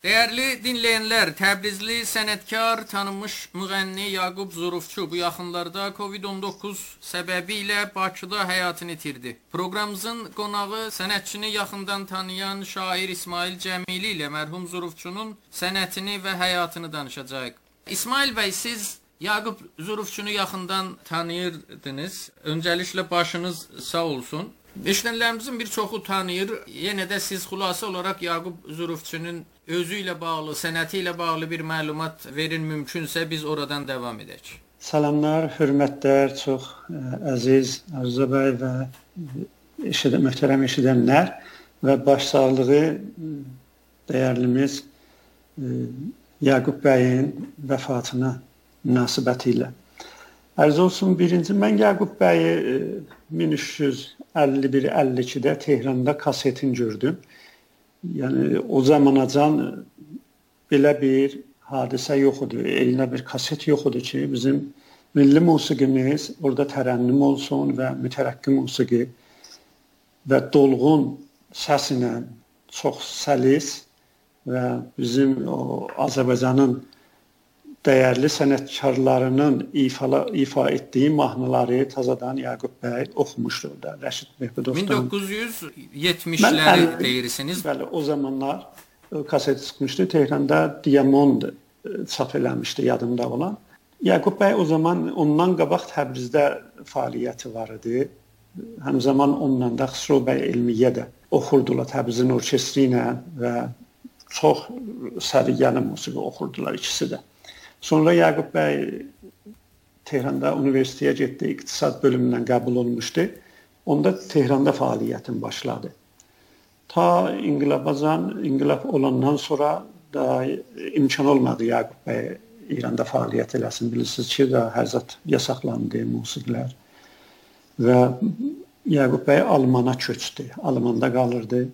Dəyərli dinləyənlər, Təbrizli sənətkar, tanınmış müğənni Yaqub Zurufçu bu yaxınlarda COVID-19 səbəbilə Bakıda həyatını itirdi. Proqramımızın qonağı sənətçini yaxından tanıyan şair İsmail Cəmili ilə mərhum Zurufçunun sənətini və həyatını danışacağıq. İsmail bəy, siz Yaqub Zurufçunu yaxından tanıyırdınız. Öncəliklə başınız sağ olsun. Eşidənlərimizin bir çoxu tanıyır. Yenə də siz xülasə olaraq Yaqub Zurufçunun özü ilə bağlı, sənəti ilə bağlı bir məlumat verin mümkünsə biz oradan davam edək. Salamlar, hörmətlər, çox ə, əziz Arzu bəy və eşidə möhtərəm eşidənlər və başsağlığı dəyərlimiz ə, Yaqub bəyin vəfatına münasibətilə. Ərz olsun birinci mən Yaqub bəyi 1351-52-də Tehranda kasetin gördüm. Yəni o zamanacan belə bir hadisə yox idi. Elinə bir kaset yox idi ki, bizim milli musiqimiz orada tərənnüm olsun və mütərəqqi musiqi və dolğun səslə çox səlis və bizim o Azərbaycanın dəyərli sənətkarlarının ifa ifa etdiyi mahnıları təzədən Yaqub bəy oxumuşdu da Rəşid Mehbudovdan. 1970-ləri deyirsiniz. Bəli, o zamanlar kaset çıxmışdı Tehranda Diamond e, çap eləmişdi yadımda olan. Yaqub bəy o zaman ondan qabaq Təbrizdə fəaliyyəti var idi. Həm zaman onunla da Xusro bəy Elmiyə də oxurdular Təbrizin orkestri ilə və çox səliqəli musiqi oxurdular ikisi də. Sonra Yaqub bəy Tehranda universitetə getdi, iqtisad bölümündən qəbul olmuşdu. Onda Tehranda fəaliyyətim başladı. Ta inqilabacan, inqilab olandan sonra da imkan olmadı Yaqub bəy İranda fəaliyyət eləsin. Bilirsiniz ki, da hər zət yasaqlandı musiqilər. Və Yaqub bəy Almana köçdü. Almanda qalırdı.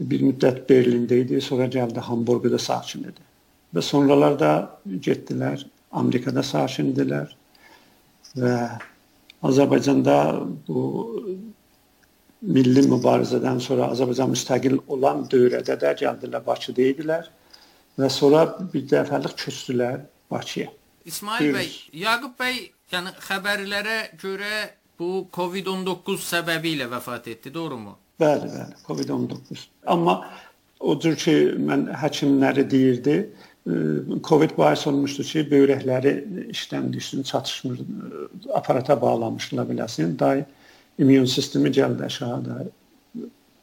Bir müddət Berlində idi, sonra gəldi Hamburqda sakin idi. Və sonralar da getdilər, Amerikada sakindirlər və Azərbaycanda bu milli mübarizədən sonra Azərbaycan müstəqil olan dövrədə də gəldilər Bakıda idilər və sonra bir dəfəlik köçdülər Bakıya. İsmail bəy, Yaqub bəy, yəni xəbərlərə görə bu COVID-19 səbəbi ilə vəfat etdi, doğrumu? Bəli, bəli, COVID-19. Amma o cür ki, mən həkimləri deyirdi, Covid bahis olmuşdu ki, böyrəkləri işdən düşsün, çatışmır, aparata bağlamışdılar biləsin. Day immun sistemi gəldi aşağıda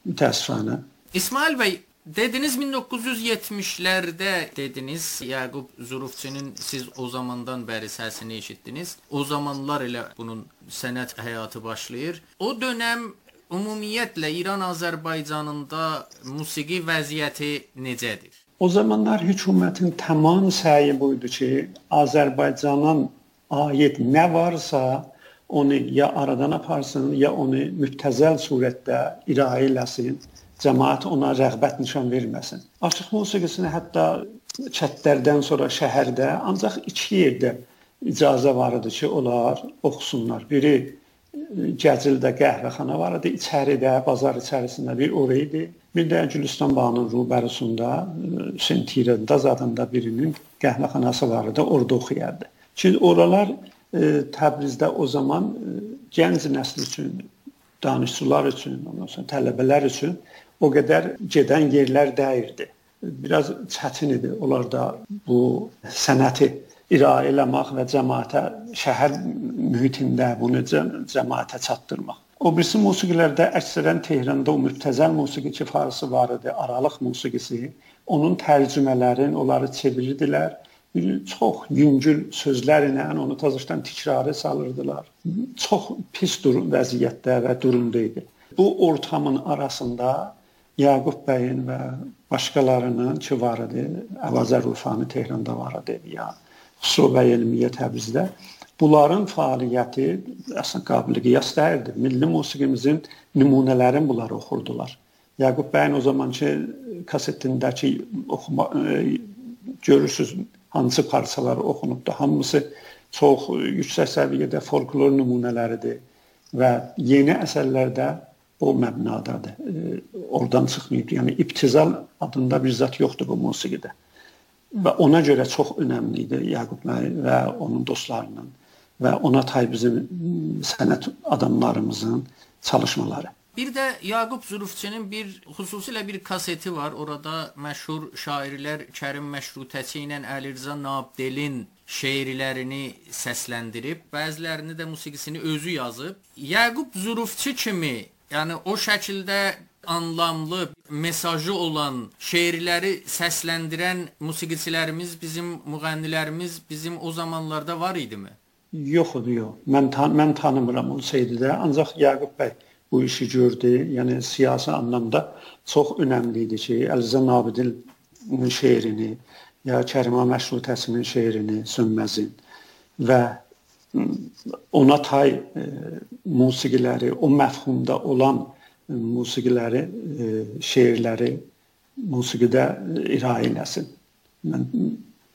təəssüfənə. İsmail bəy, dediniz 1970-lərdə dediniz Yaqub Zurufçinin siz o zamandan bəri səsini eşitdiniz. O zamanlar elə bunun sənət həyatı başlayır. O dönəm ümumiyyətlə İran-Azərbaycanında musiqi vəziyyəti necədir? O zamanlar hökumətin tamam səyi buydu ki, Azərbaycanın aid nə varsa onu ya aradan aparsın, ya onu mübtəzəl surətdə iraə eləsin. Cəmaət ona rəğbət nişan verməsin. Açıq musiqisini hətta çətlərdən sonra şəhərdə ancaq iki yerdə icazə var idi ki, onlar oxusunlar. Biri Gəcildə qəhvəxana var idi, içəridə, bazar içərisində bir ora idi. Bir də Gülüstan bağının rubərusunda Sentirədə zadında birinin qəhvəxanası var idi, orada oxuyardı. Ki oralar e, Təbrizdə o zaman e, gənc nəsl üçün, danışıqçılar üçün, ondan sonra tələbələr üçün o qədər gedən yerlər dəyirdi. Biraz çətin idi onlarda bu sənəti iraə eləmək və cəmaətə şəhər mühitində bunu cəmaətə çatdırmaq. O birisi musiqilərdə əksərən Tehranda o mübtəzəl musiqi farsı var idi, aralıq musiqisi. Onun tərcümələrini onları çevirirdilər. Çox yüngül sözlərlə onu təzədən təkrarə salırdılar. Çox pis durum vəziyyətdə və durumda idi. Bu ortamın arasında Yaqub bəyin və başqalarının ki var idi, Əvazər Rufani Tehranda var idi ya Xüsusi elmiyə Təbrizdə bunların fəaliyyəti əslən qabil qiyas deyildi. Milli musiqimizin nümunələrini bunlar oxurdular. Yaqub bəyin o zamanki kasetindəki oxuma e, görürsüz hansı parçalar oxunubdu. Hamısı çox yüksək səviyyədə folklor nümunələridir və yeni əsərlərdə o məbnadadır. E, oradan çıxmayıb. Yəni ibtizal adında bir zət yoxdur bu musiqidə. Və ona görə çox önəmli idi Yaqub bəy və onun dostlarının və ona tay bizim sənət adamlarımızın çalışmaları. Bir də Yaqub Zülfçinin bir xüsusilə bir kaseti var. Orada məşhur şairlər Kərim Məşrutəçi ilə Əli Rza Nabdelin şeirlərini səsləndirib, bəzilərini də musiqisini özü yazıb. Yaqub Zülfçi kimi Yəni o şəkildə anlamlı, mesajı olan şeirləri səsləndirən musiqiçilərimiz, bizim müğənnilərimiz bizim o zamanlarda var idimi? Yox idi, yox. Mən tan mən tanımıram olsaydı da, ancaq Yaqub bəy bu işi gördü. Yəni siyasi anlamda çox önəmli idi ki, Əliza Nabidin şeirini ya Kərimə Məşrutəsinin şeirini Sönməzin və ona tay e, musiqiləri, o məfhumda olan musiqiləri, e, şeirləri musiqidə iraə eləsin. Mən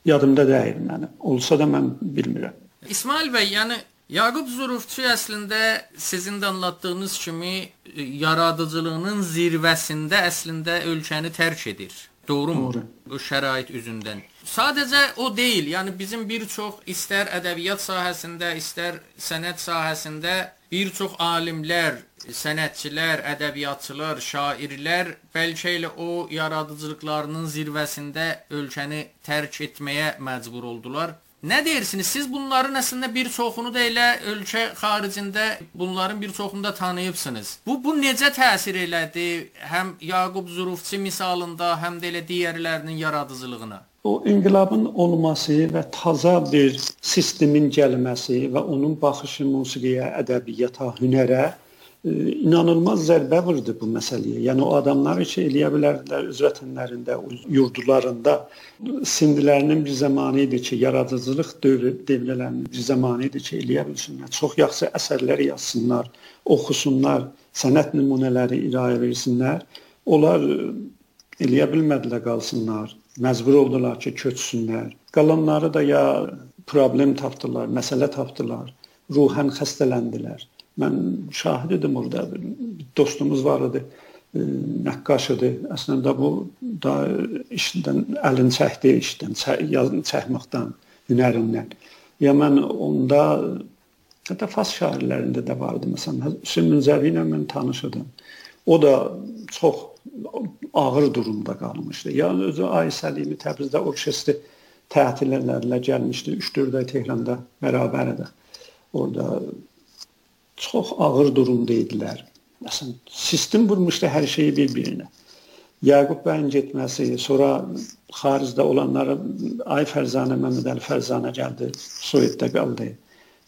yadımda deyil mənim. Olsa da mən bilmirəm. İsmail bəy, yəni Yaqub Zurufçu əslində sizin də anlattığınız kimi e, yaradıcılığının zirvəsində əslində ölkəni tərk edir. Doğrumu? Doğru. Bu şərait üzündən. Sadəcə o deyil. Yəni bizim bir çox istər ədəbiyyat sahəsində, istər sənət sahəsində bir çox alimlər, sənətçilər, ədəbiyyatçılar, şairlər bəlkə elə o yaradıcılıqlarının zirvəsində ölkəni tərk etməyə məcbur oldular. Nə deyirsiniz? Siz bunların əslində bir çoxunu da elə ölkə xaricində bunların bir çoxunu da tanıyıbsınız. Bu bu necə təsir elədi həm Yaqub Zurufçi misalında, həm də elə digərlərinin yaradıcılığına? O inqilabın olması və taza bir sistemin gəlməsi və onun baxışı musiqiyə, ədəbiyyata, hünərə inanılmaz zərbə vurdu bu məsələyə. Yəni o adamlar ki, eləyə bilərdilər öz vətənlərində, yurdularında sindilərinin bir zamanı idi ki, yaradıcılıq dövrü devrələrinin bir zamanı idi ki, eləyə bilsinlər. Çox yaxşı əsərlər yazsınlar, oxusunlar, sənət nümunələri irayə versinlər. Onlar eləyə bilmədilər qalsınlar. Məcbur oldular ki, köçsünlər. Qalanları da ya problem tapdılar, məsələ tapdılar, ruhən xəstələndilər. Mən şahid idim orada. Bir dostumuz var idi. E, nəqqaş idi. Əslində bu da işdən əlin çəkdi, işdən, yazın çəkməkdən, hünərindən. Ya mən onda hətta fars şairlərində də vardı. Məsələn, Hüseyn Müncəvi ilə mən tanış idim. O da çox ağır durumda qalmışdı. Yəni özü Aysəlimi Təbrizdə orkestr tətillərlə gəlmişdi. 3-4 ay Tehranda bərabər idi. Orada çox ağır durumda idilər. Məsələn, sistem vurmuşdu hər şeyi bir-birinə. Yaqub bəyin getməsi, sonra xaricdə olanları Ay Fərzanə, Məmməd Əli Fərzanə gəldi, Sovetdə qaldı.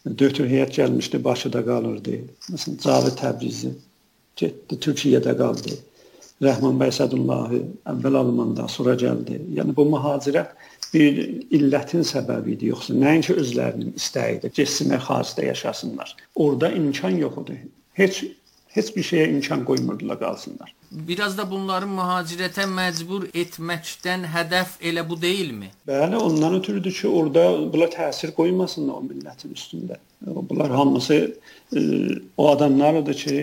Dötür heyət gəlmişdi, Bakıda qalırdı. Məsələn, Cavid Təbrizi getdi, Türkiyədə qaldı. Rəhman bəy Sədullahi əvvəl Almanda, sonra gəldi. Yəni bu mühacirət bir illətin səbəbi idi, yoxsa nəinki özlərinin istəyi idi, getsinlər xaricdə yaşasınlar. Orda imkan yox idi. Heç heç bir şeyə imkan qoymurdular qalsınlar. Biraz da bunların mühacirətə məcbur etməkdən hədəf elə bu deyilmi? Bəli, ondan ötürüdür ki, orada bunlar təsir qoymasınlar o millətin üstündə. Bunlar hamısı e, o adamlardır ki,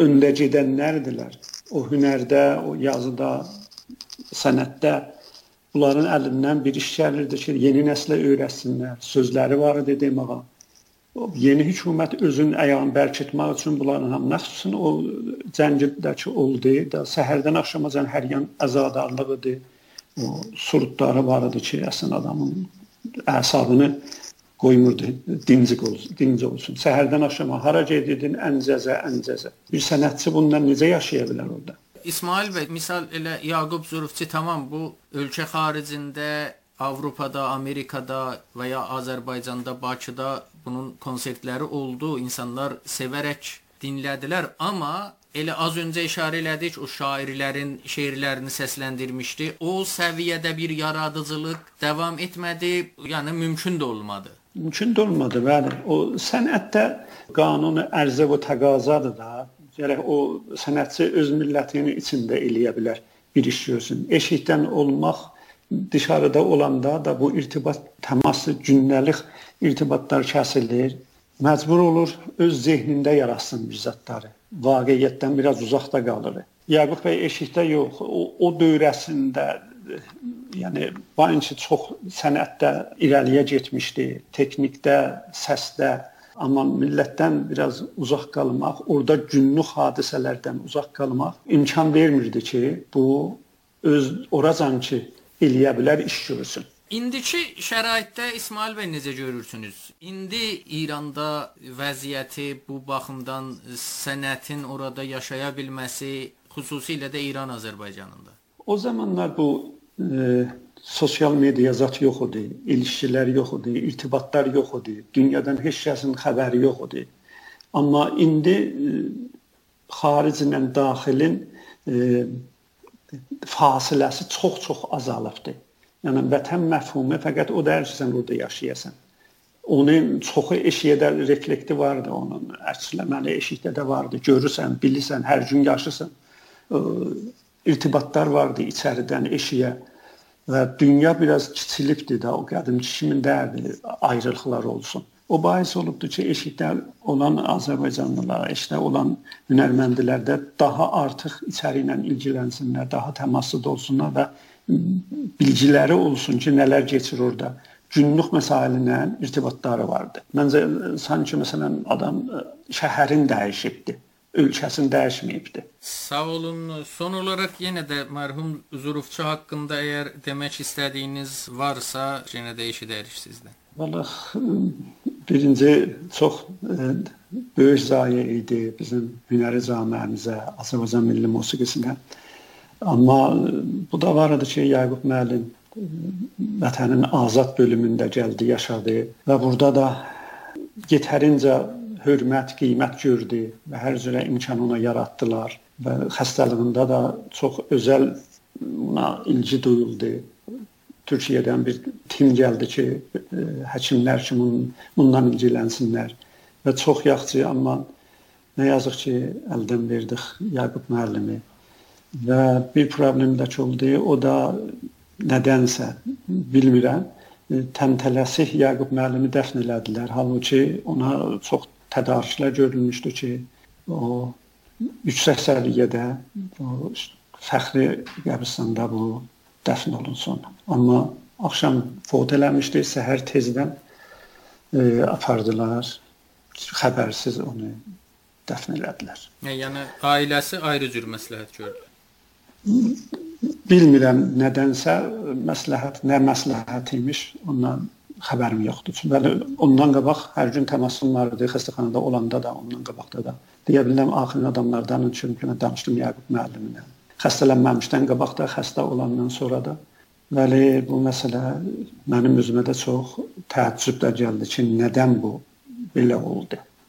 öndə gedənlərdirlər. O hünərdə, o yazıda, sənətdə Bunların əlindən bir iş gəlirdi ki, yeni nəslə öyrətsinlər. Sözləri var idi deməyə. Yeni hökumət özün ayağını bərkitmək üçün bunların hamısını xüsusən o Zəngildəki oldu da səhərdən axşamacan hər yan əzadarlıq idi. O surutları var idi ki, əslən adamın əsabını qoymurdu dinci olsun, dinci olsun. Səhərdən axşama hara gedirdin? Əncəzə, əncəzə. Bir sənətçi bundan necə yaşaya bilər orada? İsmail bəy, misal elə Yaqub Zurufçi tamam bu ölkə xaricində, Avropada, Amerikada və ya Azərbaycanda, Bakıda bunun konsertləri oldu. İnsanlar sevərək dinlədilər, amma elə az öncə işarə elədik, o şairlərin şeirlərini səsləndirmişdi. O səviyyədə bir yaradıcılıq davam etmədi, yəni mümkün də olmadı. Mümkün də olmadı, bəli. O sənətdə qanunu ərzə və təqazadır da. Gərək o sənətçi öz millətinin içində eləyə bilər, bir iş görsün. Eşikdən olmaq dışarıda olanda da bu irtibat təması gündəlik irtibatlar kəsilir. Məcbur olur öz zehnində yaratsın bir zətləri. vaqiətdən biraz uzaqda qalır. Yaqub bəy eşikdə yox, o, o dövrəsində yəni Bançı çox sənətdə irəliyə getmişdi, texnikdə, səsdə, amma millətdən biraz uzaq qalmaq, orada günlük hadisələrdən uzaq qalmaq imkan vermirdi ki, bu öz oracan ki eləyə bilər iş görsün. İndiki şəraitdə İsmail bəy necə görürsünüz? İndi İranda vəziyyəti bu baxımdan sənətin orada yaşaya bilməsi, xüsusilə də İran Azərbaycanında. O zamanlar bu e, sosial media zat yox idi, ilişkilər yox idi, irtibatlar yox idi, dünyadan heç kəsin xəbəri yox idi. Amma indi e, xariclə daxilin e, fasiləsi çox-çox azalıbdır. Yəni vətən məfhumu fəqət o ki, sən orada yaşayasan. Onun çoxu eşiyə reflekti vardı onun. Əksləməli eşikdə də vardı. Görürsən, bilirsən, hər gün yaşırsan. İrtibatlar vardı içəridən eşiyə və dünya biraz kiçilibdi də o qədimki kimi dərdi ayrılıqlar olsun. O bahis olubdu ki, eşikdə olan Azərbaycanlılar, eşikdə olan hünərməndlər də daha artıq içəri ilə ilgilənsinlər, daha təmaslı olsunlar və bilgiləri olsun ki, nələr keçir orada. Günlük məsailə irtibatları vardı. Məncə sanki məsələn adam e, şəhərin dəyişibdi ölkəsini dəyişməyibdi. Sağ olun. Son olaraq yenə də mərhum Zurufçu haqqında əgər demək istədiyiniz varsa, yenə də eşidərik sizdən. Vallah birinci çox böyük zayə idi bizim hünəri cəmiyyəmizə, Azərbaycan milli musiqisinə. Amma bu da var idi ki, Yaqub müəllim vətənin azad bölümündə gəldi, yaşadı və burada da yetərincə hörmət, qiymət gördü və hər cürə imkan ona yaratdılar və xəstəliyində də çox özəl ona ilgi duyuldu. Türkiyədən bir tim gəldi ki, həkimlər ki, bundan ilgilənsinlər və çox yaxşı, amma nə yazıq ki, əldən verdik Yaqub müəllimi və bir problem də oldu. O da nədənsə bilmirəm. E, təntələsik Yaqub müəllimi dəfn elədilər. Halbuki ona çox tədarüklər görülmüşdü ki, o yüksək səviyyədə o fəxri qəbirstanda bu dəfn olunsun. Amma axşam fot eləmişdi, səhər tezdən e, apardılar. Xəbərsiz onu dəfn elədilər. Yəni ailəsi ayrı cür məsləhət gördü bilmirəm nədənsə məsləhət nə məsləhət imiş ondan xəbərim yoxdur. Çünki ondan qabaq hər gün təmasım var idi xəstəxanada olanda da, ondan qabaqda da. Deyə bilərəm axırın adamlardan çünki danışdım Yaqub müəlliminə. Xəstələnməmişdən qabaq da, xəstə olandan sonra da. Bəli, bu məsələ mənim özümə də çox təəccüb də gəldi ki, nədən bu belə oldu?